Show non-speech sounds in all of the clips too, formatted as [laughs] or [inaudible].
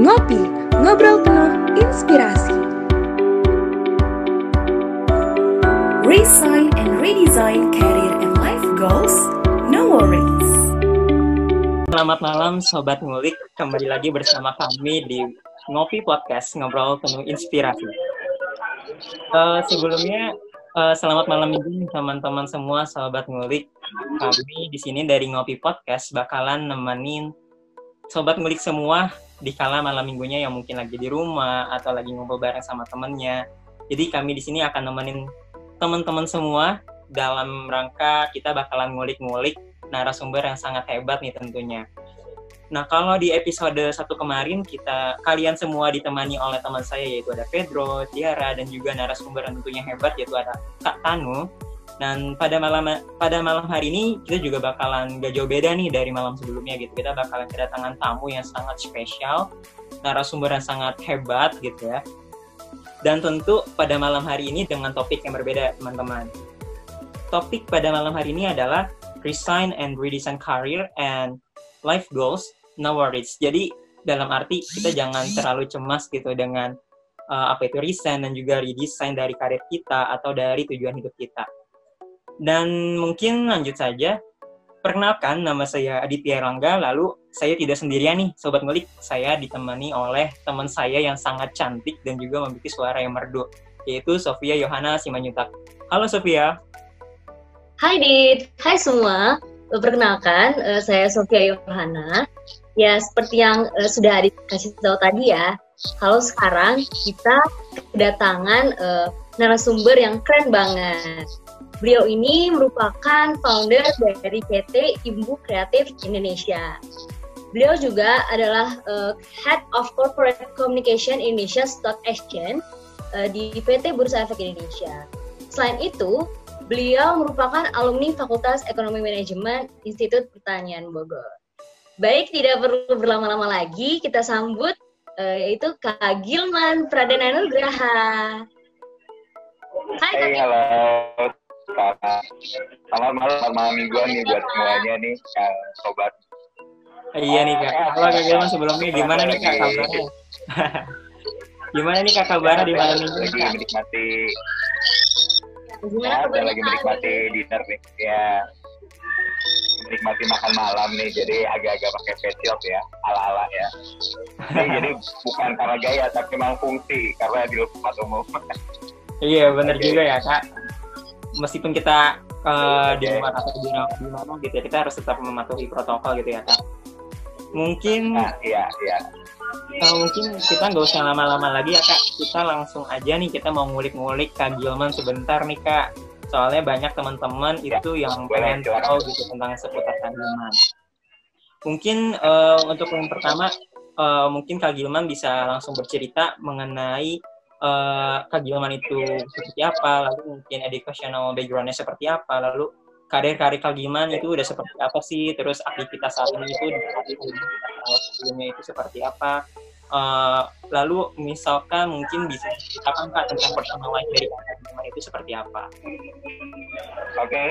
Ngopi, ngobrol penuh inspirasi. Resign and redesign career and life goals, no worries. Selamat malam Sobat Ngulik, kembali lagi bersama kami di Ngopi Podcast, ngobrol penuh inspirasi. Uh, sebelumnya, uh, selamat malam minggu teman-teman semua Sobat Ngulik. Kami di sini dari Ngopi Podcast bakalan nemenin Sobat Ngulik semua di kala malam minggunya yang mungkin lagi di rumah atau lagi ngumpul bareng sama temennya. Jadi kami di sini akan nemenin teman-teman semua dalam rangka kita bakalan ngulik-ngulik narasumber yang sangat hebat nih tentunya. Nah, kalau di episode satu kemarin kita kalian semua ditemani oleh teman saya yaitu ada Pedro, Tiara dan juga narasumber yang tentunya hebat yaitu ada Kak Tanu. Dan pada malam pada malam hari ini kita juga bakalan gak jauh beda nih dari malam sebelumnya gitu. Kita bakalan kedatangan tamu yang sangat spesial, narasumber yang sangat hebat gitu ya. Dan tentu pada malam hari ini dengan topik yang berbeda, teman-teman. Topik pada malam hari ini adalah resign and redesign career and life goals, no worries. Jadi dalam arti kita jangan terlalu cemas gitu dengan uh, apa itu resign dan juga redesign dari karir kita atau dari tujuan hidup kita. Dan mungkin lanjut saja, Perkenalkan, nama saya Aditya Erlangga, lalu saya tidak sendirian nih, Sobat Ngulik. Saya ditemani oleh teman saya yang sangat cantik dan juga memiliki suara yang merdu, yaitu Sofia Yohana Simanyutak. Halo Sofia. Hai Dit, hai semua. Perkenalkan, uh, saya Sofia Yohana. Ya, seperti yang uh, sudah dikasih tahu tadi ya, kalau sekarang kita kedatangan uh, narasumber yang keren banget. Beliau ini merupakan founder dari PT Ibu Kreatif Indonesia. Beliau juga adalah uh, Head of Corporate Communication Indonesia Stock Exchange uh, di PT Bursa Efek Indonesia. Selain itu, beliau merupakan alumni Fakultas Ekonomi Manajemen Institut Pertanian Bogor. Baik, tidak perlu berlama-lama lagi, kita sambut uh, yaitu Kak Gilman Pradana Nugraha. Hai, hey, halo selamat malam, selamat malam mingguan nih buat semuanya nih, uh, sobat. Iya nih kak. Halo kak Gilman sebelumnya gimana nih kak kabarnya? [laughs] gimana nih kak kabarnya di malam minggu? Lagi menikmati. Gimana ya, lagi menikmati dinner nih. Ya, menikmati makan malam nih jadi agak-agak pakai face ya ala-ala ya ini [laughs] jadi bukan karena gaya tapi memang fungsi karena di tempat umum iya benar okay. juga ya kak meskipun kita uh, di rumah atau di mana gitu ya kita harus tetap mematuhi protokol gitu ya kak. Mungkin nah, iya iya. Uh, mungkin kita nggak usah lama-lama lagi ya kak. Kita langsung aja nih kita mau ngulik-ngulik kak Gilman sebentar nih kak. Soalnya banyak teman-teman ya, itu yang pengen tahu gitu tentang seputar kak Gilman. Mungkin uh, untuk yang pertama uh, mungkin kak Gilman bisa langsung bercerita mengenai uh, itu seperti apa, lalu mungkin educational backgroundnya seperti apa, lalu karir-karir Kak Gilman itu udah seperti apa sih, terus aktivitas saat ini itu sebelumnya itu seperti apa, uh, lalu misalkan mungkin bisa ceritakan Kak tentang personal life dari Kak Gilman itu seperti apa? Oke, okay.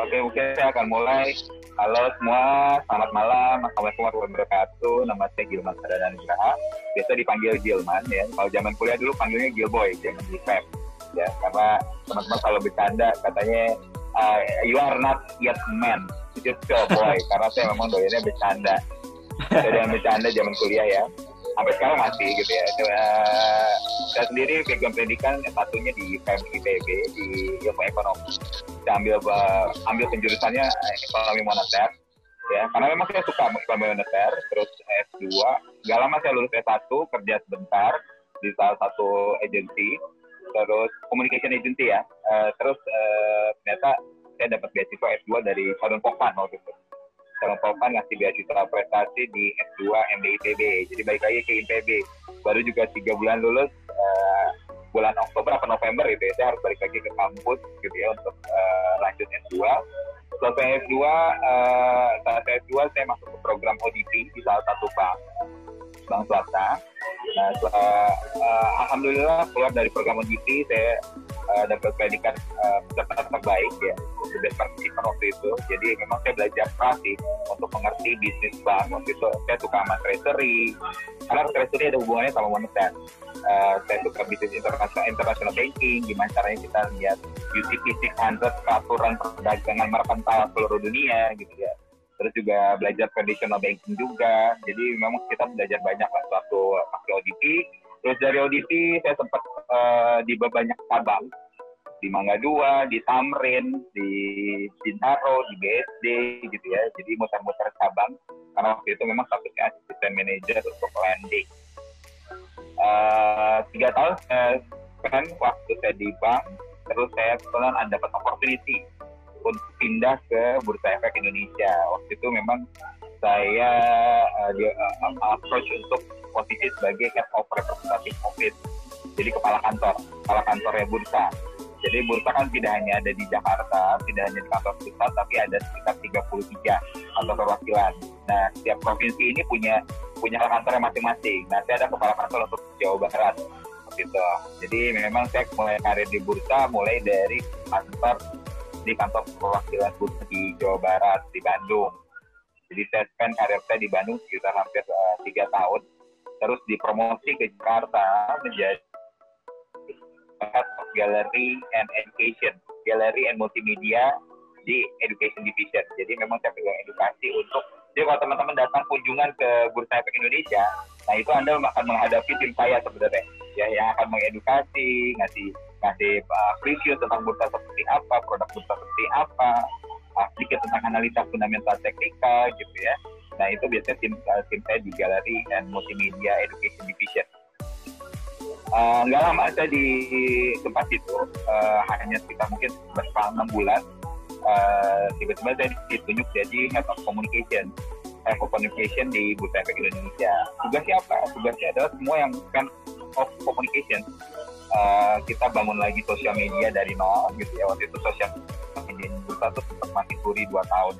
oke okay, mungkin saya akan mulai Halo semua, selamat malam. Assalamualaikum warahmatullahi wabarakatuh. Nama saya Gilman Sadana Nugraha. Biasa dipanggil Gilman ya. Kalau zaman kuliah dulu panggilnya Gilboy, jangan Feb. Ya, karena teman-teman kalau bercanda katanya uh, you are not yet man, just still boy. karena saya memang doyannya bercanda. Saya dengan bercanda zaman kuliah ya. Sampai sekarang masih gitu ya. Uh, saya sendiri background pendidikan satunya di FEM IPB di ilmu ekonomi. Saya ambil uh, ambil penjurusannya eh, ekonomi moneter ya. Karena memang saya suka ekonomi moneter terus S2 gak lama saya lulus S1 kerja sebentar di salah satu agensi terus communication agency ya. Uh, terus uh, ternyata saya dapat beasiswa S2 dari Southern Popan waktu itu Southern Popan ngasih beasiswa prestasi di S2 MBITB jadi baik lagi ke IPB baru juga tiga bulan lulus uh, bulan Oktober atau November gitu ya saya harus balik lagi ke kampus gitu ya untuk uh, lanjut S2 selesai S2 uh, saat S2 saya masuk ke program ODP di salah satu bank bank swasta. Nah setelah, uh, alhamdulillah keluar dari program ODP saya uh, dapat predikat uh, terbaik ya the best participant waktu itu. Jadi memang saya belajar sih untuk mengerti bisnis bank. Waktu itu saya suka sama treasury. Karena treasury ada hubungannya sama moneter. Uh, saya suka bisnis internasional international banking. Gimana caranya kita lihat UTP 600 peraturan perdagangan merkantil seluruh dunia gitu ya. Terus juga belajar traditional banking juga. Jadi memang kita belajar banyak lah suatu pakai ODP terus dari ODP saya sempat uh, di banyak cabang di Mangga Dua, di Tamrin, di Bintaro, di BSD gitu ya. Jadi muter-muter cabang karena waktu itu memang statusnya asisten manager untuk landing. Uh, tiga tahun saya kan waktu saya di bank, terus saya kebetulan ada dapat opportunity untuk pindah ke Bursa Efek Indonesia. Waktu itu memang saya uh, di, uh, approach untuk posisi sebagai head of representative office jadi kepala kantor kepala kantornya bursa. Jadi bursa kan tidak hanya ada di Jakarta tidak hanya di kantor pusat tapi ada sekitar 33 kantor perwakilan. Nah setiap provinsi ini punya punya kantornya masing-masing. Nah saya ada kepala kantor untuk Jawa Barat gitu. Jadi memang saya mulai karir di bursa mulai dari kantor di kantor perwakilan bursa di Jawa Barat di Bandung jadi saya spend karir saya di Bandung sekitar hampir eh, tiga uh, tahun terus dipromosi ke Jakarta menjadi Head of Gallery and Education, Gallery and Multimedia di Education Division. Jadi memang saya pegang edukasi untuk jadi kalau teman-teman datang kunjungan ke Bursa Efek Indonesia, nah itu Anda akan menghadapi tim saya sebenarnya, ya yang akan mengedukasi, ngasih ngasih uh, review tentang bursa seperti apa, produk bursa seperti apa, sedikit tentang analisa fundamental teknikal gitu ya. Nah itu biasanya tim uh, tim saya di Gallery and Multimedia Education Division. Uh, nggak lama saya di tempat itu uh, hanya sekitar mungkin berselang enam bulan uh, tiba-tiba saya ditunjuk jadi head of communication head of communication di Bursa Efek Indonesia tugasnya apa tugasnya adalah semua yang kan of communication uh, kita bangun lagi sosial media dari nol gitu ya waktu itu sosial media Bursa itu sempat mati suri dua tahun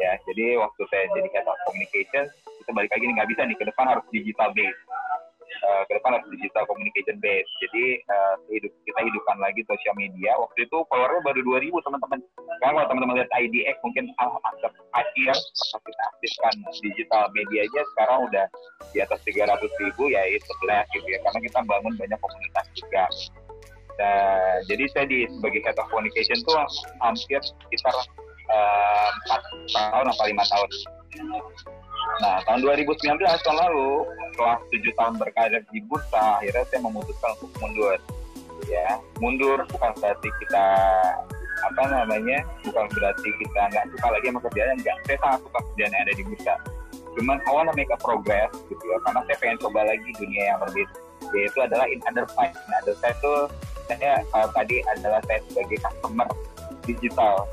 ya jadi waktu saya jadi head of communication kita balik lagi nggak bisa nih ke depan harus digital based uh, ke depan harus digital communication base. Jadi uh, hidup, kita hidupkan lagi sosial media. Waktu itu followernya baru 2000 teman-teman. Kalau teman-teman lihat IDX mungkin ah, after akhir kita aktifkan digital medianya sekarang udah di atas 300 ribu ya itu gitu ya karena kita bangun banyak komunitas juga. Nah, jadi saya di sebagai head of communication tuh hampir sekitar uh, 4 tahun atau 5 tahun Nah, tahun 2019 tahun lalu, setelah tujuh tahun berkarir di bursa, akhirnya saya memutuskan untuk mundur. Ya, mundur bukan berarti kita apa namanya, bukan berarti kita nggak suka lagi sama kerjaan, enggak. Saya sangat suka kerjaan yang ada di bursa. Cuman I wanna make a progress gitu ya, karena saya pengen coba lagi dunia yang berbeda. Yaitu adalah in other side. Nah, other side itu saya uh, tadi adalah saya sebagai customer digital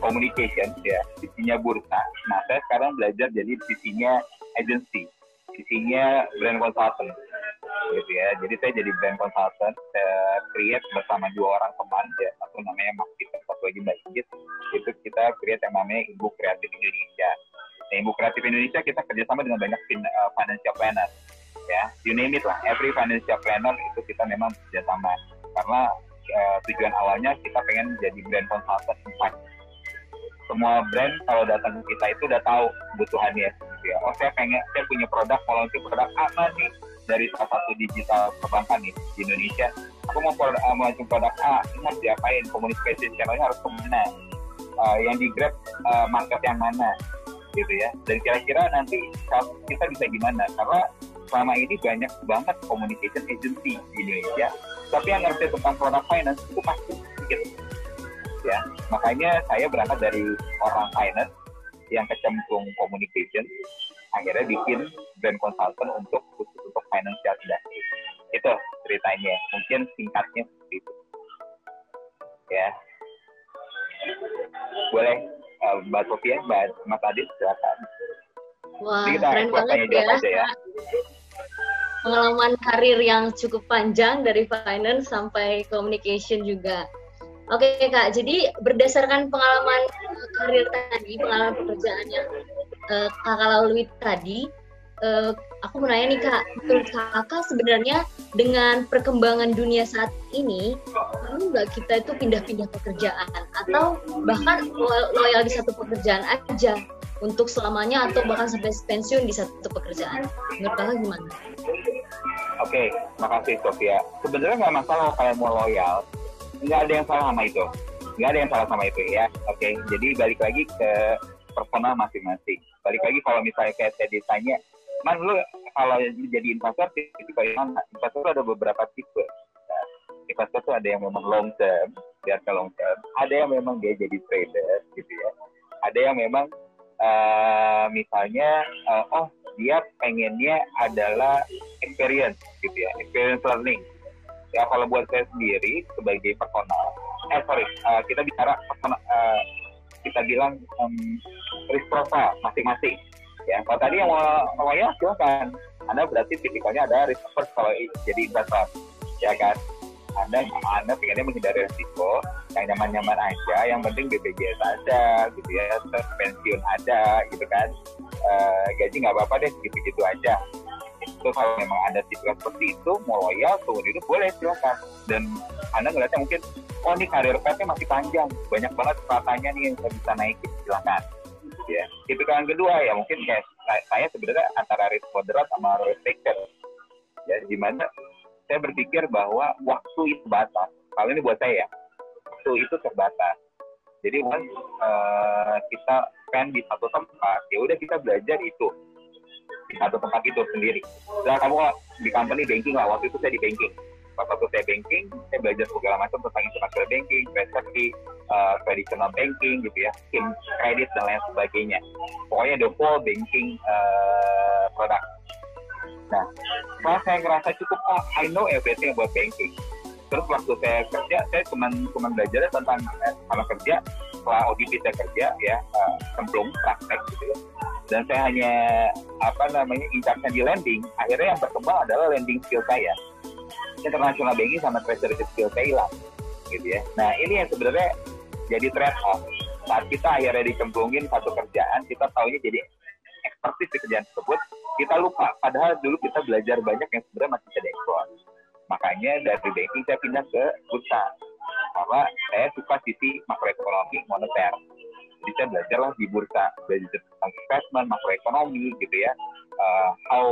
communication ya sisinya bursa. Nah saya sekarang belajar jadi sisinya agency sisinya brand consultant gitu ya. Jadi saya jadi brand consultant saya create bersama dua orang teman ya satu namanya Mas Peter satu lagi Mbak itu kita create yang namanya Ibu Kreatif Indonesia. Nah Ibu Kreatif Indonesia kita kerjasama dengan banyak uh, financial planner ya. You name it lah. Every financial planner itu kita memang kerjasama karena uh, tujuan awalnya kita pengen jadi brand consultant semua brand kalau datang ke kita itu udah tahu kebutuhannya gitu ya. Oh saya pengen saya punya produk kalau itu produk apa nih dari salah satu digital perbankan nih di Indonesia. Aku mau produk, uh, mau produk A, ini harus diapain? Komunikasi channelnya harus ke mana? Uh, yang di Grab uh, market yang mana? Gitu ya. Dan kira-kira nanti kita bisa gimana? Karena selama ini banyak banget communication agency di Indonesia, tapi yang ngerti tentang produk finance itu pasti sedikit ya makanya saya berangkat dari orang finance yang kecemplung communication akhirnya bikin brand consultant untuk khusus untuk financial industry itu ceritanya mungkin singkatnya seperti itu ya boleh uh, Mbak Sofia, Mbak Mas Adit silakan. Wah, kita keren banget ya. Aja ya. Pengalaman karir yang cukup panjang dari finance sampai communication juga. Oke kak, jadi berdasarkan pengalaman karir tadi, pengalaman pekerjaan yang uh, kakak lalui tadi, uh, aku mau nanya nih kak, menurut kakak sebenarnya dengan perkembangan dunia saat ini, perlu nggak kita itu pindah-pindah pekerjaan atau bahkan loyal di satu pekerjaan aja untuk selamanya atau bahkan sampai pensiun di satu pekerjaan? Menurut kakak gimana? Oke, okay, makasih Sofia. Sebenarnya nggak masalah kalau mau loyal, nggak ada yang salah sama itu, nggak ada yang salah sama itu ya. Oke, okay? jadi balik lagi ke personal masing-masing. Balik lagi kalau misalnya kayak saya ditanya, man lu kalau jadi investor tipe mana? Investor ada beberapa tipe. Nah, investor tuh ada yang memang long term, biar ke long term. Ada yang memang dia jadi trader gitu ya. Ada yang memang uh, misalnya uh, oh dia pengennya adalah experience gitu ya, experience learning. Ya kalau buat saya sendiri sebagai personal, eh sorry, uh, kita bicara personal, uh, kita bilang um, risk profile masing-masing ya. Kalau tadi yang mau ya silakan. Anda berarti tipikalnya ada risk first kalau jadi investor ya kan? Anda anda pengennya menghindari risiko yang nyaman-nyaman aja yang penting BPJS ada gitu ya terus pensiun ada gitu kan? E, gaji nggak apa-apa deh gitu-gitu aja. Itu kalau memang ada tipikal seperti itu mau loyal seumur hidup boleh silakan. Dan anda ngeliatnya mungkin oh ini karir pathnya masih panjang. Banyak banget katanya nih yang bisa naikin silakan ya. Tipikal yang kedua ya mungkin kayak saya sebenarnya antara risk moderate sama risk taker ya di mana saya berpikir bahwa waktu itu batas kalau ini buat saya. Waktu itu terbatas. Jadi once uh, kita spend di satu tempat ya udah kita belajar itu. Di satu tempat itu sendiri. Dan kamu di company banking lah. Waktu itu saya di banking waktu saya banking, saya belajar segala macam tentang international banking, treasury, uh, traditional banking gitu ya, scheme kredit dan lain sebagainya. Pokoknya the whole banking uh, product. Nah, setelah saya ngerasa cukup, oh I know everything about banking. Terus waktu saya kerja, saya cuma cuma belajar tentang eh, kalau kerja, setelah ODP saya kerja ya, uh, cemplung praktek gitu ya. Dan saya hanya apa namanya incar di lending. Akhirnya yang berkembang adalah lending skill saya international banking sama treasury skill saya hilang gitu ya. Nah ini yang sebenarnya jadi trade off saat kita akhirnya dicemplungin satu kerjaan kita taunya jadi ekspertis di kerjaan tersebut kita lupa. Padahal dulu kita belajar banyak yang sebenarnya masih bisa diekspor. Makanya dari banking saya pindah ke bursa karena saya suka sisi makroekonomi moneter. Jadi saya belajarlah di bursa. Belajar tentang investment makroekonomi gitu ya. Uh, how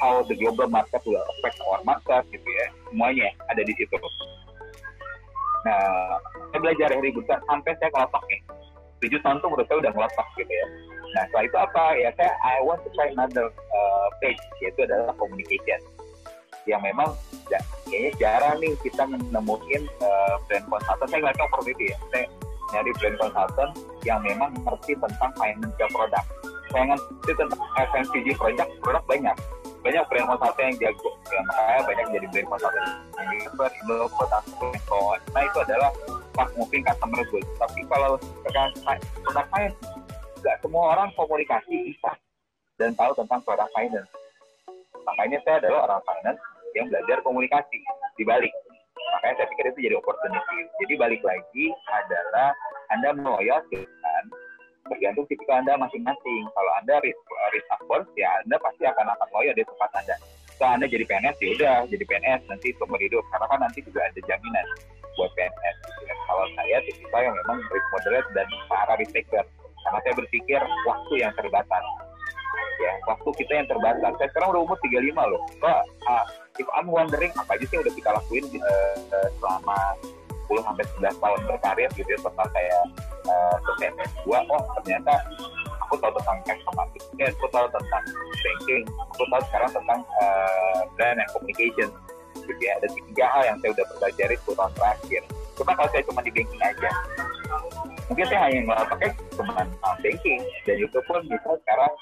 how the global market will affect our market gitu ya. Semuanya ada di situ. Nah saya belajar dari bursa sampai saya ngelotok nih. Tujuh tahun tuh menurut saya udah ngelotok gitu ya. Nah setelah itu apa? Ya saya I want to try another uh, page yaitu adalah communication. Yang memang ya, kayaknya jarang nih kita menemuin uh, brand consultant. Saya ngeliatnya opportunity ya. Saya nyari brand consultant yang memang ngerti tentang financial product. Saya ngerti tentang FMCG product produk banyak banyak brand consultant yang jago ya makanya banyak jadi brand consultant yang Unilever, Indofood, Amazon nah itu adalah fast moving customer goods tapi kalau terkait produk finance nggak semua orang komunikasi bisa dan tahu tentang produk finance makanya saya adalah orang finance yang belajar komunikasi di balik. Makanya saya pikir itu jadi opportunity. Jadi balik lagi adalah anda mau dengan bergantung tipikal Anda masing-masing. Kalau Anda risk, risk averse, ya Anda pasti akan akan loyal di tempat Anda. Kalau Anda jadi PNS, ya udah jadi PNS nanti seumur hidup. Karena kan nanti juga ada jaminan buat PNS. Ya, kalau saya tipikal yang memang risk moderate dan para risk taker. Karena saya berpikir waktu yang terbatas. Ya, waktu kita yang terbatas. Saya sekarang udah umur 35 loh. So, uh, if I'm wondering apa aja sih yang udah kita lakuin uh, selama 10 sampai 11 tahun berkarir gitu ya setelah saya uh, selesai S2 oh ternyata aku tahu tentang customer marketing aku tahu tentang banking aku tahu sekarang tentang uh, brand and communication gitu ya. Ada tiga hal yang saya udah pelajari 10 tahun terakhir. Cuma kalau saya cuma di banking aja mungkin saya hanya pakai cuma banking. Dan itu pun bisa sekarang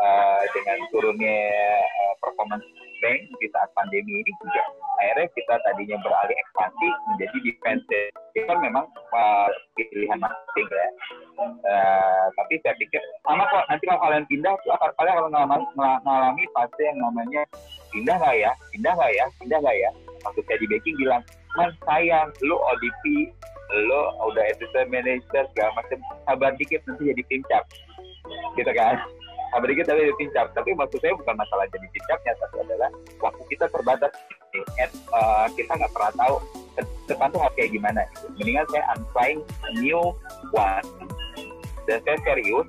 uh, dengan turunnya uh, performance bank di saat pandemi ini juga. Akhirnya kita tadinya beralih ekspansi menjadi defensive. Itu kan memang uh, pilihan masing ya. Uh, tapi saya pikir sama kok nanti kalau kalian pindah tuh akan kalian akan mengalami, fase yang namanya pindah nggak ya? Pindah nggak ya? Pindah nggak ya? Waktu saya di banking bilang man sayang lu ODP lu udah assistant manager segala macam sabar dikit nanti jadi tim cap. Gitu kan Dikit tapi ditincap. Tapi maksud saya bukan masalah jadi tincapnya, tapi adalah waktu kita terbatas. And, uh, kita nggak pernah tahu depan tuh kayak gimana. Mendingan saya I'm trying new one. Dan saya serius,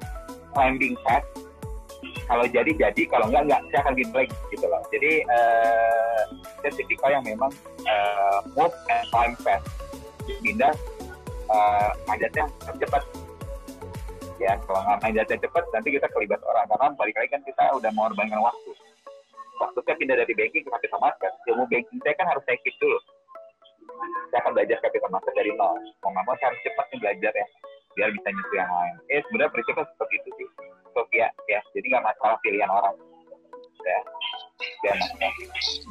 climbing fast. Kalau jadi jadi, kalau enggak enggak, saya akan gitu lagi gitu loh. Jadi uh, saya tipikal yang memang uh, move and climb fast. Pindah uh, manjatnya cepat ya. Kalau nggak manjatnya cepat nanti kita kelibat orang. Karena balik lagi kan kita udah mengorbankan waktu. Waktu saya pindah dari banking ke capital market ilmu banking saya kan harus saya keep dulu. Saya akan belajar capital market dari nol. Mau nggak mau saya harus cepat nih belajar ya biar bisa nyusul yang lain. Eh sebenarnya prinsipnya seperti itu sih. So ya ya. Jadi nggak masalah pilihan orang. Ya. Ya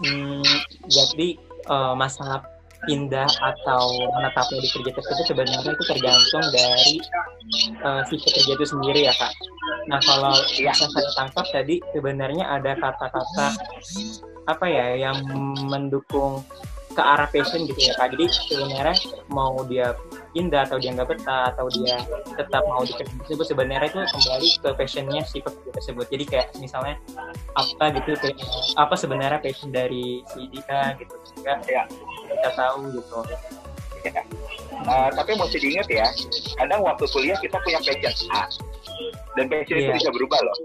hmm, jadi uh, masalah pindah atau menetapnya di kerja tersebut sebenarnya itu tergantung dari uh, si pekerja itu sendiri ya kak. Nah kalau yang saya tangkap tadi sebenarnya ada kata-kata apa ya yang mendukung ke arah passion gitu ya kak. Jadi sebenarnya mau dia pindah atau dia nggak betah atau dia tetap mau di tersebut sebenarnya itu kembali ke passionnya si pekerja tersebut. Jadi kayak misalnya apa gitu apa sebenarnya passion dari si Dika gitu sehingga ya kita tahu gitu ya. Uh, tapi mesti diingat ya, kadang waktu kuliah kita punya passion A, dan passion yeah. itu iya. bisa berubah loh.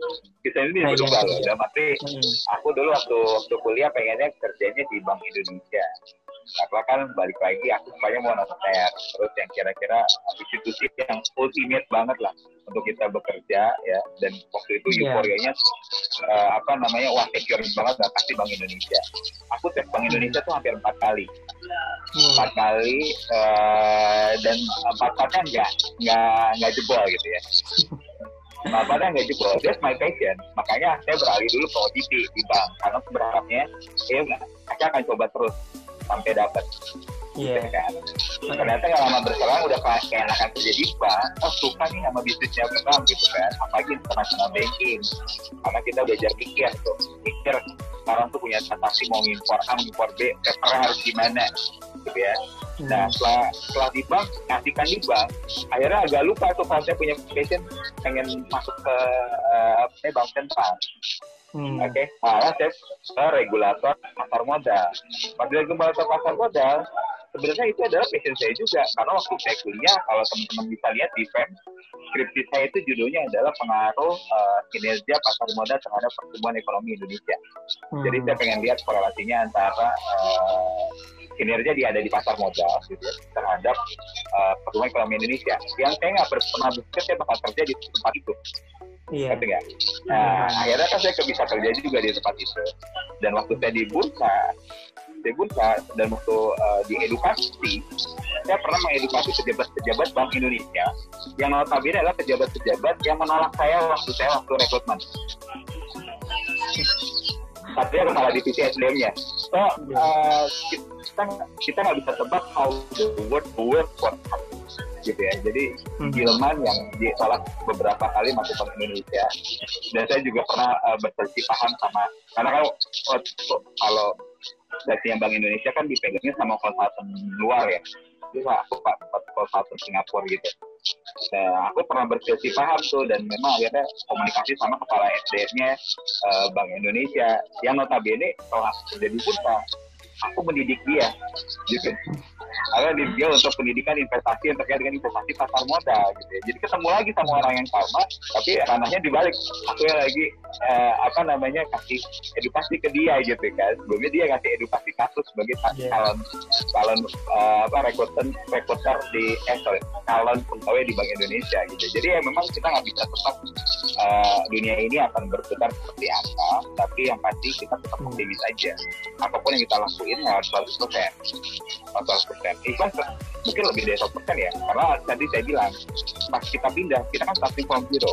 Kita ini bisa nah, berubah iya, loh. Dalam arti, hmm. aku dulu waktu waktu kuliah pengennya kerjanya di Bank Indonesia karena kan balik lagi aku semuanya mau noter terus yang kira-kira institusi yang ultimate banget lah untuk kita bekerja ya dan waktu itu yeah. euforianya uh, apa namanya wah secure banget lah pasti Bank Indonesia aku tes Bank Indonesia tuh hampir empat kali hmm. empat kali uh, dan empat empatnya nggak nggak nggak jebol gitu ya Bapaknya nggak jebol, that's my passion. Makanya saya beralih dulu ke OTP di bank, karena berharapnya, ya saya akan coba terus sampai dapat Iya yeah. kan. Ternyata nggak lama berselang udah kayak enakan kerja di bank. Oh suka nih sama bisnisnya bank gitu kan. Apalagi international banking. Karena kita belajar pikir tuh. Pikir sekarang tuh punya transaksi mau impor A, impor B, papernya harus gimana gitu ya. Hmm. Nah setelah, setelah di bank, ngasihkan di bank, akhirnya agak lupa tuh kalau saya punya passion pengen masuk ke uh, bank sentral. Hmm. Oke, okay? malah saya regulator pasar modal. Pada regulator pasar modal, sebenarnya itu adalah passion saya juga. Karena waktu saya kuliah, kalau teman-teman bisa lihat di FEM, skripsi saya itu judulnya adalah pengaruh uh, kinerja pasar modal terhadap pertumbuhan ekonomi Indonesia. Hmm. Jadi saya pengen lihat korelasinya antara uh, kinerja dia ada di pasar modal gitu ya, terhadap uh, pertumbuhan ekonomi Indonesia. Yang saya nggak pernah berpikir saya bakal kerja di tempat itu. Iya. Yeah. Nah, hmm. akhirnya kan saya bisa kerja juga di tempat itu. Dan waktu saya di bursa, di bursa dan waktu uh, di edukasi, saya pernah mengedukasi pejabat-pejabat Bank Indonesia yang notabene adalah pejabat-pejabat yang menolak saya waktu saya waktu rekrutmen. Satunya kepala divisi SDM-nya. So, uh, kita kita nggak bisa tebak how the word work for gitu ya. Jadi hmm. Yang ditolak beberapa kali masuk ke Indonesia. Dan saya juga pernah uh, paham sama karena kalau oh, kalau yang Bank Indonesia kan dipegangnya sama konsultan luar ya. Itu aku pak konsultan Singapura gitu. Nah, aku pernah berselisih paham tuh dan memang akhirnya komunikasi sama kepala SDM-nya uh, Bank Indonesia yang notabene setelah jadi pun aku mendidik dia gitu karena dia untuk pendidikan investasi yang terkait dengan investasi pasar modal gitu ya. Jadi ketemu lagi sama orang yang sama, tapi ranahnya dibalik. Aku yang lagi eh, apa namanya kasih edukasi ke dia gitu kan. Sebelumnya dia kasih edukasi kasus sebagai yeah. calon calon uh, apa rekrutan rekruter di eh sorry calon pegawai di Bank Indonesia gitu. Jadi ya memang kita nggak bisa tetap uh, dunia ini akan berputar seperti apa, tapi yang pasti kita tetap optimis aja. Apa pun yang kita lakuin ya harus 100 persen. 100 persen. Ikhlas mungkin lebih dari 100 persen ya, karena tadi saya bilang pas kita pindah, kita kan starting from zero.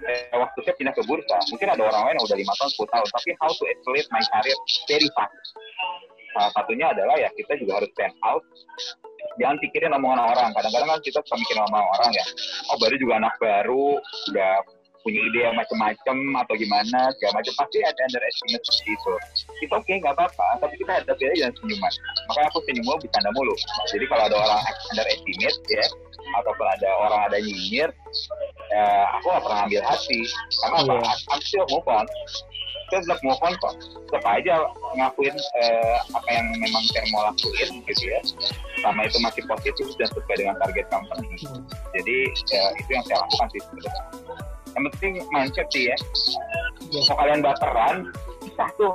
Eh, waktu saya pindah ke bursa, mungkin ada orang lain yang udah lima tahun, 10 tahun, tapi how to escalate my career very fast. Salah satunya adalah ya kita juga harus stand out jangan pikirin omongan orang kadang-kadang kan kita suka mikirin omongan orang ya oh baru juga anak baru udah punya ide yang macam-macam atau gimana segala macam pasti ada underestimate seperti itu. Itu oke okay, nggak apa-apa tapi kita hadapi aja dengan senyuman. Makanya aku senyum mulu bercanda mulu. Jadi kalau ada orang underestimate ya ataupun ada orang ada nyinyir ya, aku gak pernah ambil hati. Karena apa? Iya. I'm still move on. Kita tetap move on kok. Tetap aja ngakuin eh, apa yang memang saya mau lakuin gitu ya. Sama itu masih positif dan sesuai dengan target company. Hmm. jadi ya, itu yang saya lakukan sih sebenarnya yang penting mindset sih ya Iya. mau kalian baperan susah tuh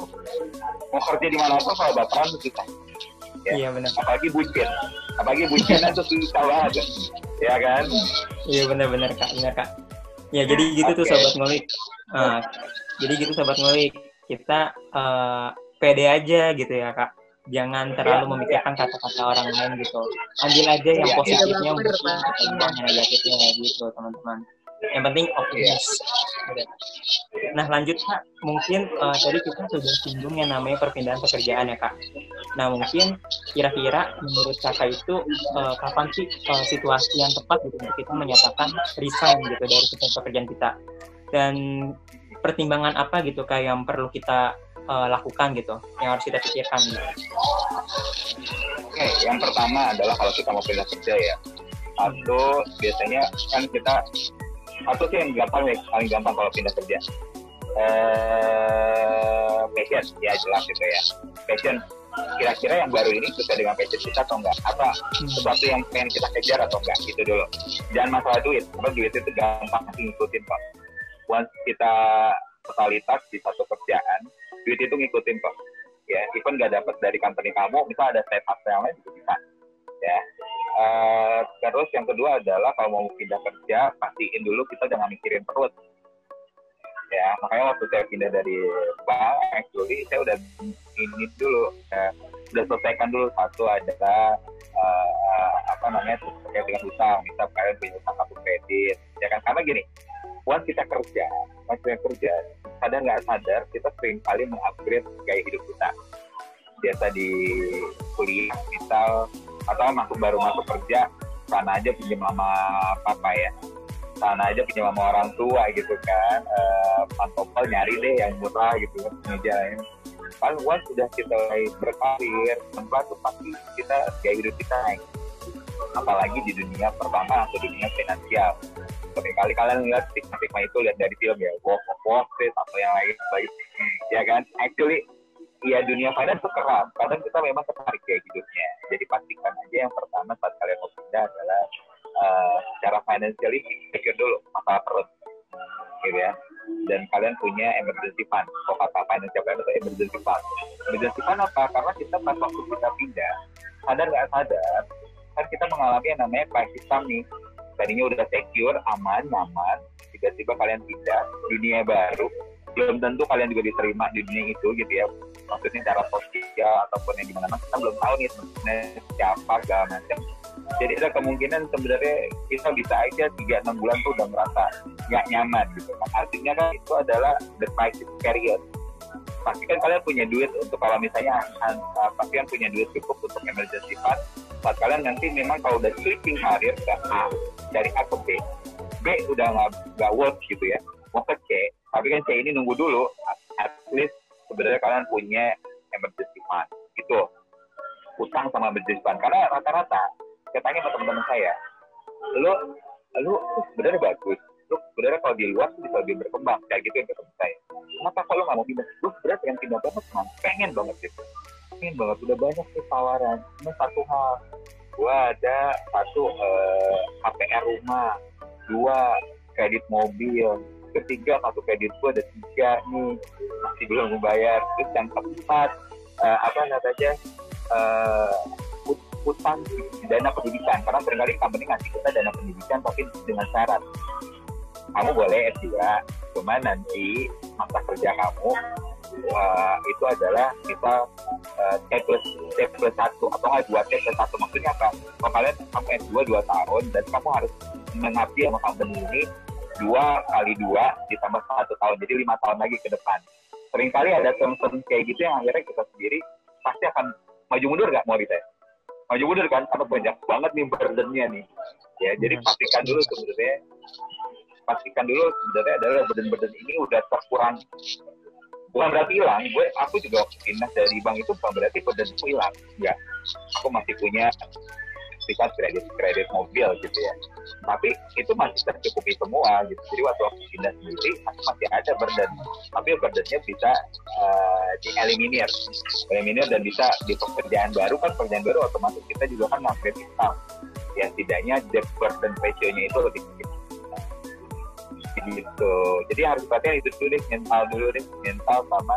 mau kerja di mana pun kalau baperan tuh susah ya. Iya benar. apalagi bucin apalagi bucin itu susah banget ya kan Iya benar-benar kak, benar kak. Ya jadi gitu tuh Oke. sobat ngulik. Ah, jadi gitu sobat ngulik. Kita eh, pede aja gitu ya kak. Jangan terlalu Iya. memikirkan kata-kata orang lain gitu. Ambil aja yang Iya, iya. positifnya, Pak. atau yang negatifnya gitu teman-teman. Yang penting optimis. Nah lanjut kak, mungkin eh, tadi kita sudah singgung yang namanya perpindahan pekerjaan ya kak. Nah mungkin kira-kira menurut kakak itu eh, kapan sih eh, situasi yang tepat gitu untuk kita menyatakan resign gitu dari pekerjaan kita dan pertimbangan apa gitu kak yang perlu kita eh, lakukan gitu, yang harus kita pikirkan gitu. Oke, yang pertama adalah kalau kita mau pindah kerja ya. Satu, biasanya kan kita, satu sih yang gampang ya, paling gampang kalau pindah kerja. Eh, passion, ya jelas gitu ya. Passion, kira-kira yang baru ini sesuai dengan passion kita atau enggak? Apa sesuatu yang pengen kita kejar atau enggak? Gitu dulu. Jangan masalah duit, karena duit itu gampang ngikutin kok. Once kita totalitas di satu kerjaan, duit itu ngikutin kok ya even nggak dapat dari company kamu misal ada step up yang lain juga bisa ya. Eh, terus yang kedua adalah kalau mau pindah kerja pastiin dulu kita jangan mikirin perut. Ya makanya waktu saya pindah dari bank actually saya udah ini dulu ya, udah selesaikan dulu. Satu adalah eh, apa namanya terkait dengan utang. Misal kalian punya utang kartu kredit ya kan? Karena gini once kita kerja once kita kerja sadar nggak sadar kita sering kali mengupgrade gaya hidup kita. Biasa di kuliah misal atau masuk baru masuk kerja sana aja pinjam sama papa ya. Sana aja pinjam sama orang tua gitu kan. Eh pantopel nyari deh yang murah gitu kan ini paling once sudah kita berkarir tempat tuh pasti kita gaya hidup kita naik. Apalagi di dunia perbankan atau dunia finansial. Sering kali kalian lihat stigma-stigma itu lihat dari film ya Wolf of Wall Street atau yang lain baik ya kan? Actually ya dunia finance itu keras kadang kita memang tertarik kayak hidupnya. Jadi pastikan aja yang pertama saat kalian mau pindah adalah eh, secara financially secure dulu masalah perut gitu ya. Dan kalian punya emergency fund. Kok kata financial plan itu emergency fund? Emergency fund apa? Karena kita pas waktu kita pindah sadar nggak sadar kan kita mengalami yang namanya crisis time nih. Tadinya udah secure aman nyaman tiba-tiba kalian pindah dunia baru belum tentu kalian juga diterima di dunia itu gitu ya maksudnya cara sosial ataupun yang gimana kita belum tahu nih sebenarnya siapa segala macam. Jadi ada kemungkinan sebenarnya kita bisa aja tiga enam bulan tuh udah merasa nggak nyaman gitu. Kan artinya kan itu adalah the crisis period pastikan kalian punya duit untuk kalau misalnya uh, pastikan punya duit cukup untuk emergency fund. Saat kalian nanti memang kalau udah switching karir ke A dari A ke B B udah nggak nggak work gitu ya. Mau ke C tapi kan C ini nunggu dulu at least sebenarnya kalian punya emergency fund itu utang sama emergency fund. Karena rata-rata saya tanya sama teman-teman saya lu lu sebenarnya bagus. Lu sebenarnya kalau di luar bisa lebih berkembang. Kayak gitu yang ketemu saya. Kenapa kalau nggak mau pindah? Lu sebenarnya pengen pindah banget man pengen banget gitu pengen banget. Udah banyak sih tawaran. Cuma satu hal. Gua ada satu eh, KPR rumah dua kredit mobil ketiga kartu kredit gua ada tiga nih. Masih belum membayar terus yang keempat eh, apa namanya ut- utang dana pendidikan. Karena sering kali company ngasih kita dana pendidikan tapi dengan syarat kamu boleh S2 cuma nanti masa kerja kamu eh, itu adalah kita eh, T plus T plus satu atau nggak dua T plus satu. Maksudnya apa? Kalau kalian kamu S2 dua tahun dan kamu harus mengabdi sama company ini dua kali dua ditambah satu tahun jadi lima tahun lagi ke depan. Seringkali ada term-term kayak gitu yang akhirnya kita sendiri pasti akan maju mundur nggak mau ditanya? Maju mundur kan karena banyak banget nih burdennya nih. Ya jadi pastikan dulu sebenarnya pastikan dulu sebenarnya adalah burden-burden ini udah terkurang bukan berarti hilang gue aku juga pindah dari bank itu bukan berarti burden itu hilang enggak aku masih punya sertifikat kredit kredit mobil gitu ya. Tapi itu masih tercukupi semua gitu. Jadi waktu aku pindah sendiri masih ada burden. Tapi burdennya bisa uh, dieliminir. Eliminir dan bisa di pekerjaan baru. Kan pekerjaan baru otomatis kita juga kan upgrade income ya tidaknya debt burden ratio-nya itu lebih kecil gitu. Jadi harus perhatian itu dulu deh mental dulu deh. Mental sama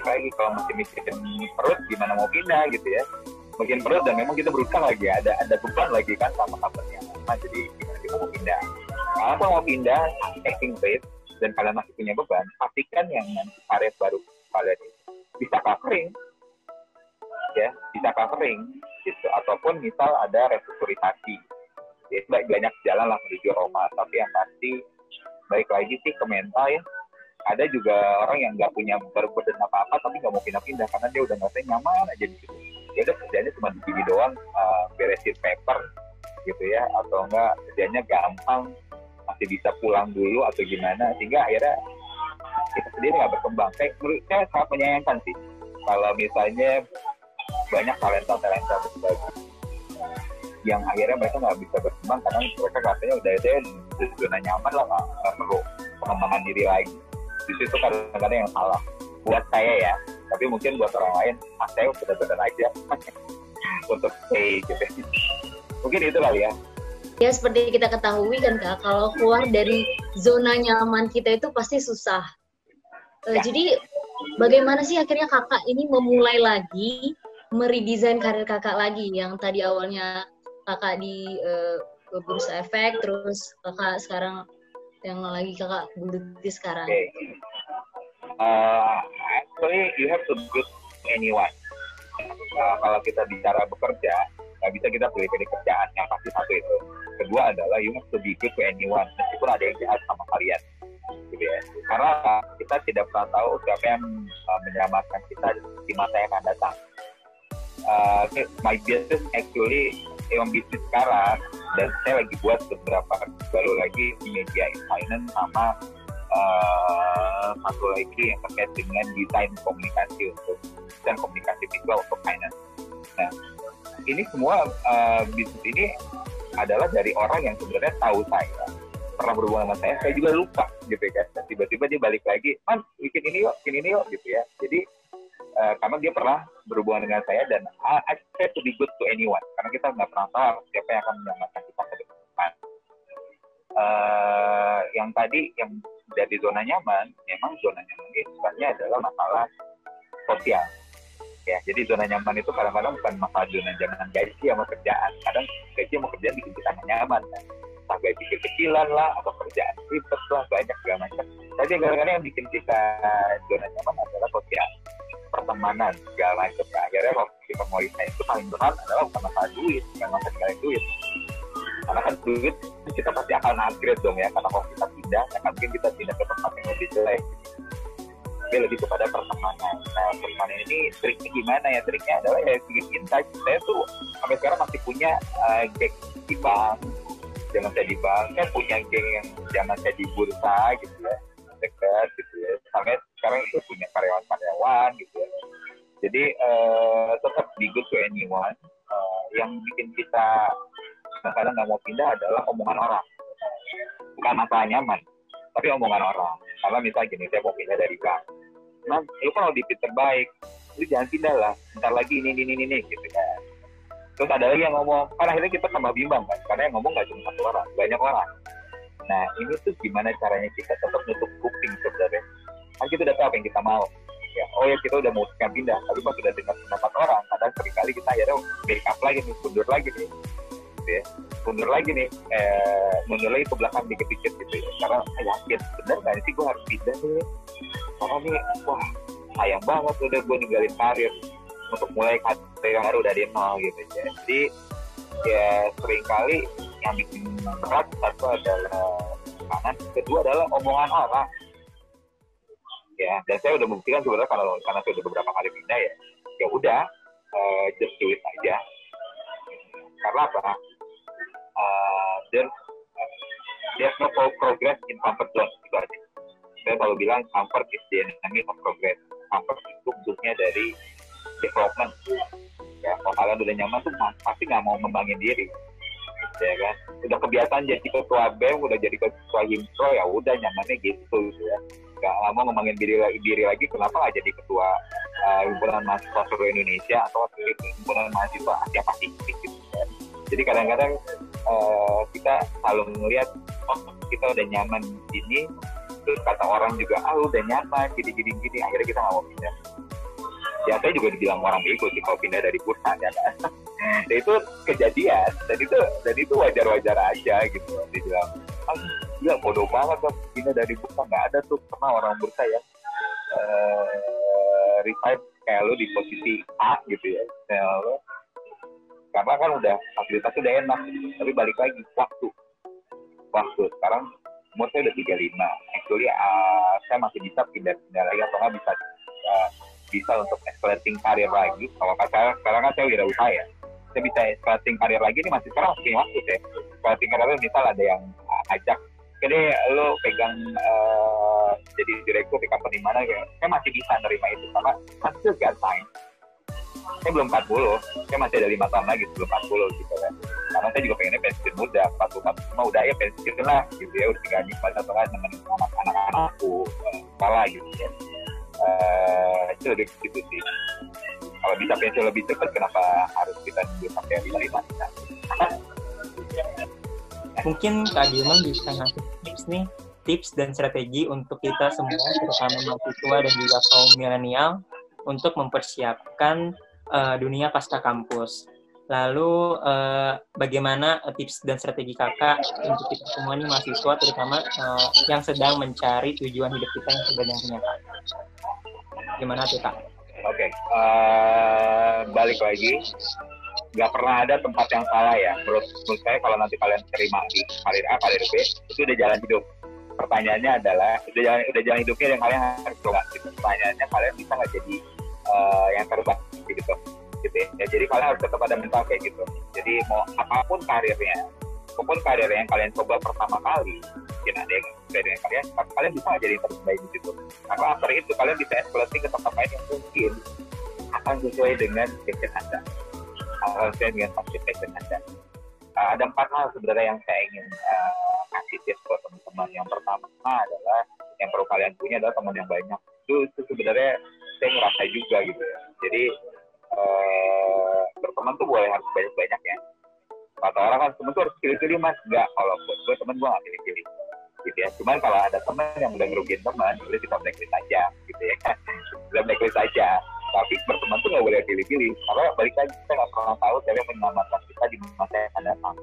lagi kalau masih mikirin perut gimana mau pindah gitu ya mungkin perut dan memang kita berusaha lagi ada ada beban lagi kan sama kabarnya. Nah, jadi gimana kita mau pindah? Kalau mau pindah? Taking rate dan kalian masih punya beban pastikan yang nanti karet baru kalian bisa covering. Ya bisa covering gitu. Ataupun misal ada restrukturisasi. Ya banyak jalan lah menuju Roma tapi yang pasti baik lagi sih ke mental ya. Ada juga orang yang nggak punya berbadan apa-apa tapi nggak mau pindah-pindah karena dia udah ngerasa nyaman aja di situ ya udah kerjanya cuma di sini doang uh, beresin paper gitu ya atau enggak kerjanya gampang masih bisa pulang dulu atau gimana sehingga akhirnya kita sendiri nggak berkembang. Saya menurut saya sangat menyayangkan sih kalau misalnya banyak talenta talenta bagus yang akhirnya mereka nggak bisa berkembang karena mereka katanya udah ada zona nyaman lah nggak perlu pengembangan diri lagi. Di situ kadang-kadang yang salah buat saya ya. Tapi mungkin buat orang lain ah, saya benar-benar aja. [laughs] Untuk stay gitu. Mungkin itu kali ya. Ya seperti kita ketahui kan kak kalau keluar dari zona nyaman kita itu pasti susah. Uh, ya. jadi bagaimana sih akhirnya kakak ini memulai lagi meredesain karir kakak lagi? Yang tadi awalnya kakak di uh, bursa efek terus kakak sekarang yang lagi kakak geluti sekarang. Okay. Uh, actually you have to good anyone uh, kalau kita bicara bekerja nggak bisa kita pilih-pilih kerjaan yang pasti satu itu. Kedua adalah you have to be good to anyone meskipun ada yang jahat sama kalian. Gitu ya. Karena kita tidak pernah tahu siapa yang uh, menyelamatkan kita di masa yang akan datang. Uh, my business actually emang bisnis sekarang dan saya lagi buat beberapa baru lagi media in finance sama uh, satu lagi yang terkait dengan desain komunikasi untuk dan komunikasi visual untuk finance. Nah, ini semua uh, bisnis ini adalah dari orang yang sebenarnya tahu saya pernah berhubungan sama saya, saya juga lupa gitu ya. Tiba-tiba dia balik lagi, man bikin ini yuk, bikin ini yuk gitu ya. Jadi uh, karena dia pernah berhubungan dengan saya dan I, I to be good to anyone karena kita nggak pernah tahu siapa yang akan menyelamatkan kita ke depan. Uh, yang tadi yang dari zona nyaman, memang zona nyaman ini sebenarnya adalah masalah sosial. Ya, jadi zona nyaman itu kadang-kadang bukan masalah zona nyaman gaji sama kerjaan. Kadang gaji sama kerjaan bikin kita nyaman. Kan? Entah gaji kekecilan lah, atau kerjaan ribet lah, banyak segala macam. Tapi kadang-kadang yang bikin kita zona nyaman adalah sosial pertemanan segala macam nah, akhirnya kalau kita mau itu paling berat adalah bukan masalah duit yang masalah duit karena kan duit kita pasti akan upgrade dong ya karena kalau kita ya kan mungkin kita pindah ke tempat yang lebih jelek. Tapi lebih kepada pertemanan. Nah pertemanan ini triknya gimana ya? Triknya adalah ya sedikit insight. Saya tuh sampai sekarang masih punya uh, geng di bank. Jangan saya di bank saya punya geng yang jangan saya di bursa gitu ya. Dekat gitu ya. Sampai sekarang itu punya karyawan-karyawan gitu ya. Jadi uh, tetap be good to anyone. Uh, yang bikin kita kadang-kadang nggak mau pindah adalah omongan orang bukan masalah nyaman tapi omongan orang. Karena misalnya gini saya mau pindah dari bank. Nah lu kan audit terbaik lu jangan pindah lah. Ntar lagi ini ini ini, ini gitu kan. Terus ada lagi yang ngomong kan akhirnya kita tambah bimbang kan. Karena yang ngomong nggak cuma satu orang banyak orang. Nah ini tuh gimana caranya kita tetap nutup kuping sebenarnya? Kan kita udah tahu apa yang kita mau. Ya oh ya kita udah mau pindah tapi pas sudah dengar pendapat orang kadang sering kali kita akhirnya backup lagi nih mundur lagi nih gitu ya. Mundur lagi nih eh, mundur lagi ke belakang dikit-dikit gitu ya. Karena yakin benar nggak sih gue harus pindah nih? Karena nih wah sayang banget udah gue ninggalin karir untuk mulai karir yang baru dari nol gitu ya. Jadi ya sering kali yang bikin berat satu adalah kanan kedua adalah omongan orang. Ya dan saya udah membuktikan sebenarnya kalau karena saya udah beberapa kali pindah ya. Ya udah uh, just do it aja. Karena apa uh, there's no progress in comfort zone itu aja saya selalu bilang comfort is the enemy of progress. Comfort itu bentuknya dari development. Ya kalau kalian udah nyaman tuh pasti nggak mau ngembangin diri. Ya kan? Udah kebiasaan jadi ketua BEM udah jadi ketua himso ya udah nyamannya gitu gitu ya. Nggak mau ngembangin diri lagi diri lagi kenapa nggak jadi ketua uh, himpunan mahasiswa seluruh Indonesia atau himpunan mahasiswa Asia Pasifik gitu ya. jadi kadang-kadang uh, kita selalu melihat oh kita udah nyaman di sini terus kata orang juga ah udah nyaman gini gini gini akhirnya kita nggak mau pindah. Ya saya juga dibilang orang bego sih kalau pindah dari bursa ya. Kan [laughs] nah, itu kejadian dan itu dan itu wajar wajar aja gitu. Dibilang ah gila bodoh banget kan pindah dari bursa nggak ada tuh pernah orang bursa ya uh, revive kayak lo di posisi A gitu ya. Lo karena kan udah fasilitas udah enak. Tapi balik lagi waktu. Waktu. Sekarang umur saya udah 35 actually uh, saya masih bisa pindah-pindah lagi atau nggak bisa uh, bisa untuk escalating karir lagi. Kalau saya sekarang kan saya udah usaha ya. Saya bisa escalating karir lagi ini masih sekarang masih waktu saya escalating karir misal ada yang uh, ajak jadi lo pegang uh, jadi direktur di company mana ya? Saya masih bisa nerima itu karena masih gak time saya belum 40 saya masih ada lima tahun lagi sebelum 40 gitu kan. Karena saya juga pengennya pensiun muda 40 cuma udah ya pensiun lah gitu ya udah tinggal nikmat atau kan nemenin anak-anak anakku sekolah gitu ya. Uh, itu lebih gitu sih. Kalau bisa pensiun lebih cepat kenapa harus kita nunggu sampai lima lima mungkin Kak Gilman bisa ngasih tips nih tips dan strategi untuk kita semua terutama mahasiswa dan juga kaum milenial untuk mempersiapkan uh, dunia pasca kampus. Lalu uh, bagaimana tips dan strategi kakak untuk kita semua nih mahasiswa terutama uh, yang sedang mencari tujuan hidup kita yang sebenarnya kak? Gimana tuh kak? Oke, okay. balik lagi nggak pernah ada tempat yang salah ya. Menurut, menurut saya kalau nanti kalian terima di karir A, karir B, itu udah jalan hidup. Pertanyaannya adalah udah jalan udah jalan hidupnya yang kalian harus coba. Pertanyaannya kalian bisa nggak jadi uh, yang terbaik gitu. Gitu ya. ya jadi kalian harus tetap ada mental kayak gitu. Jadi mau apa pun karirnya apa pun karir yang kalian coba pertama kali mungkin ada yang karir yang kalian kalian bisa jadi yang terbaik di situ? Karena after itu kalian bisa escalating ke tempat lain yang mungkin akan sesuai dengan passion anda. Akan sesuai dengan passion anda. Uh, ada empat hal sebenarnya yang saya ingin uh, kasih tips buat teman-teman. Yang pertama adalah yang perlu kalian punya adalah teman yang banyak. Itu, itu sebenarnya saya ngerasa juga gitu ya. Jadi uh, berteman tuh boleh harus banyak-banyak ya. Kata orang kan temen tuh harus pilih-pilih mas. Enggak kalau buat gue temen gue gak pilih-pilih. Gitu ya. Cuman kalau ada teman yang udah ngerugiin teman udah kita blacklist aja gitu ya. [laughs] Udah blacklist aja. Tapi berteman tuh nggak boleh pilih-pilih. Karena balik lagi kita nggak pernah tahu siapa yang menyelamatkan kita di masa yang akan datang.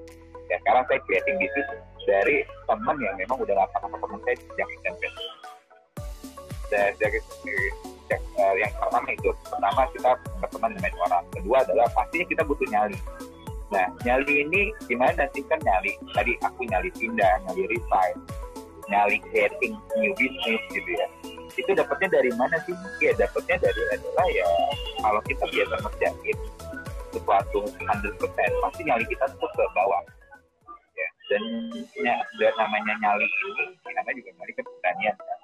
Ya sekarang saya creating bisnis dari teman yang memang udah nggak pernah ketemu saya sejak SMP. Dari, dari, yang, uh, yang pertama itu. Pertama kita berteman dengan orang kedua adalah pastinya kita butuh nyali. Nah nyali ini gimana sih kan nyali? Tadi aku nyali pindah nyali resign nyali creating new business gitu ya. Itu dapatnya dari mana sih? Ya dapatnya dari adalah ya kalau kita biasa ngerjain sesuatu 100% pasti nyali kita tuh ke bawah. Ya dan ya, namanya nyali ini namanya juga nyali keberanian kan?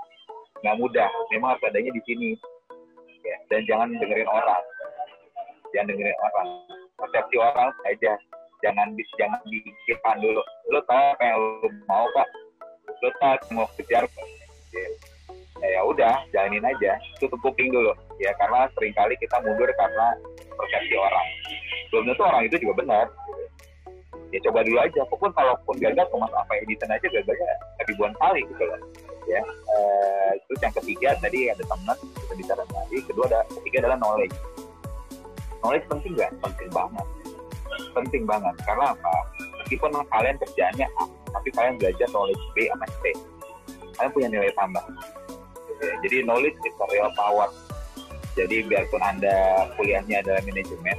Nggak mudah memang harus adanya di sini ya. Dan jangan dengerin orang. Jangan dengerin orang. Persepsi orang aja. Jangan di jangan dikirkan dulu. Lo tahu apa yang lo mau pak? Lo tahu mau kejar ya, ya udah jalanin aja. Tutup kuping dulu. Ya karena sering kali kita mundur karena persepsi orang. Belum tentu orang itu juga benar. Ya coba dulu aja. Apa pun kalaupun gagal kemas apa editan aja gagalnya. Ribuan kali gitu loh ya. Uh, terus yang ketiga tadi ada teman kita bicara tadi kedua ada ketiga adalah knowledge. Knowledge penting nggak? Penting banget. Penting banget. Karena apa? Meskipun kalian kerjaannya A tapi kalian belajar knowledge B sama C. Kalian punya nilai tambah. Jadi knowledge is a real power. Jadi biarpun anda kuliahnya adalah manajemen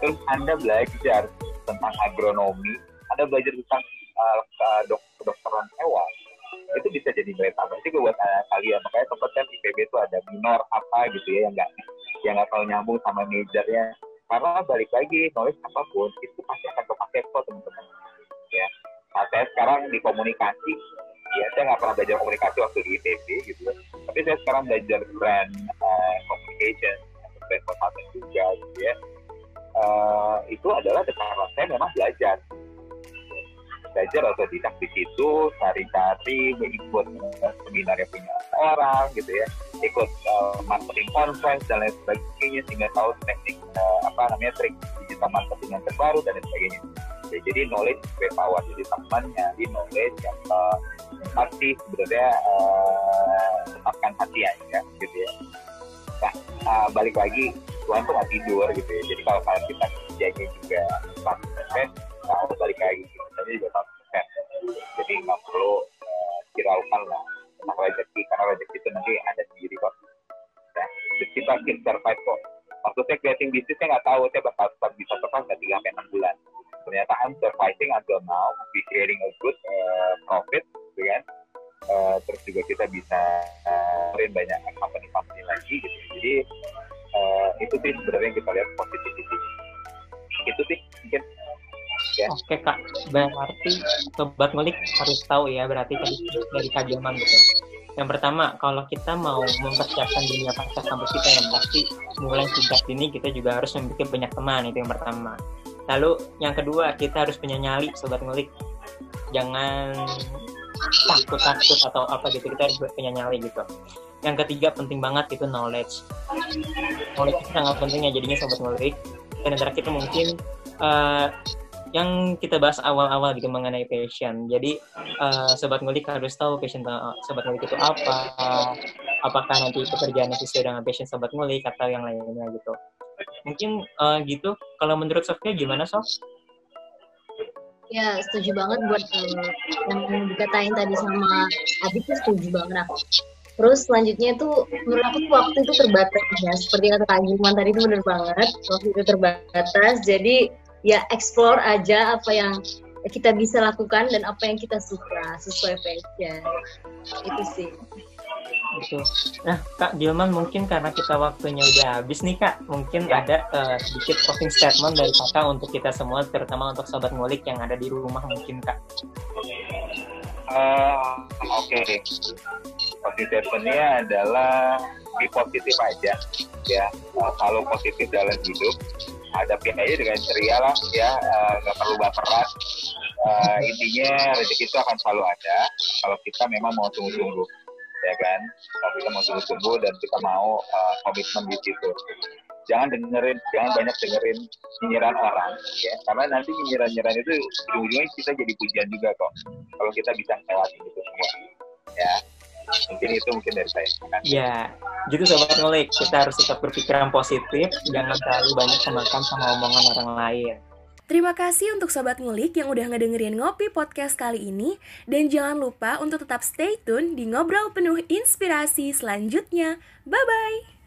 terus anda belajar tentang agronomi anda belajar tentang uh, dok kedokteran hewan itu bisa jadi nilai tambah juga buat anak kalian. Makanya tempat kan IPB itu ada minor apa gitu ya yang nggak yang nggak tahu nyambung sama majornya. Karena balik lagi knowledge apa pun itu pasti akan kepake kok teman-teman. Ya. Nah, saya sekarang di komunikasi ya saya nggak pernah belajar komunikasi waktu di IPB gitu ya. Tapi saya sekarang belajar brand uh, communication brand consulting juga gitu ya. Uh, itu adalah karena saya memang belajar belajar atau tidak di situ cari-cari ikut uh, seminar yang punya orang gitu ya. Ikut uh, marketing conference dan lain sebagainya sehingga tahu teknik uh, apa namanya trik digital marketing yang terbaru dan lain sebagainya. Ya, jadi knowledge power jadi temannya di knowledge yang uh, pasti sebenarnya uh, akan hati ya gitu ya. Nah uh, balik lagi Tuhan tuh nggak tidur gitu ya. Jadi kalau kalian kita kerjanya juga 100 persen nah balik lagi kita juga 100 persen jadi nggak perlu uh, hiraukan lah tentang rezeki karena rezeki itu nanti ada sendiri kok. Nah, kita kita survive kok. Maksudnya creating bisnisnya nggak tahu saya bakal bisa survive nggak tiga sampai enam bulan. Ternyata I'm surviving until now we creating a good uh, profit gitu kan. Uh, terus juga kita bisa uh, banyak company-company lagi gitu. Jadi uh, itu sih sebenarnya kita lihat positivity. Itu sih mungkin ya. Oke kak, berarti sobat ngulik harus tahu ya berarti tadi dari kajian gitu. Yang pertama, kalau kita mau mempersiapkan dunia pasca kampus kita yang pasti mulai sejak ini kita juga harus memiliki banyak teman itu yang pertama. Lalu yang kedua kita harus punya nyali sobat ngulik. Jangan takut-takut atau apa gitu kita harus punya nyali gitu. Yang ketiga penting banget itu knowledge. Knowledge itu sangat penting ya jadinya sobat ngulik. Dan antara kita mungkin uh, yang kita bahas awal-awal gitu mengenai passion. Jadi uh, sobat ngulik harus tahu passion uh, sobat ngulik itu apa, apakah nanti pekerjaan sesuai dengan passion sobat ngulik atau yang lainnya gitu. Mungkin uh, gitu. Kalau menurut Sofia gimana Sof? Ya setuju banget buat uh, yang dikatain tadi sama Adit tuh setuju banget aku. Terus selanjutnya itu menurut aku waktu itu terbatas ya. Seperti kata Kak Gilman tadi itu benar banget. Waktu itu terbatas. Jadi ya explore aja apa yang kita bisa lakukan dan apa yang kita suka sesuai passion itu sih Betul. Nah, Kak Gilman mungkin karena kita waktunya udah habis nih Kak, mungkin ya. ada uh, sedikit closing statement dari Kakak untuk kita semua, terutama untuk sobat ngulik yang ada di rumah mungkin Kak. Uh, Oke, okay. closing statementnya adalah be positif aja, ya, uh, selalu positif dalam hidup, hadapi aja dengan ceria lah ya. Eh, nggak uh, perlu baperan uh, intinya rezeki itu akan selalu ada. Kalau kita memang mau tunggu-tunggu ya kan? Kalau kita mau tunggu-tunggu dan kita mau uh, komitmen di situ. Jangan dengerin jangan banyak dengerin nyinyiran orang ya. Karena nanti nyinyiran-nyinyiran itu ujung-ujungnya kita jadi pujian juga kok. Kalau kita bisa melewati itu semua ya mungkin itu mungkin dari saya ya gitu sobat ngulik kita harus tetap berpikiran positif jangan terlalu banyak kemakan sama omongan orang lain Terima kasih untuk Sobat Ngulik yang udah ngedengerin Ngopi Podcast kali ini. Dan jangan lupa untuk tetap stay tune di Ngobrol Penuh Inspirasi selanjutnya. Bye-bye!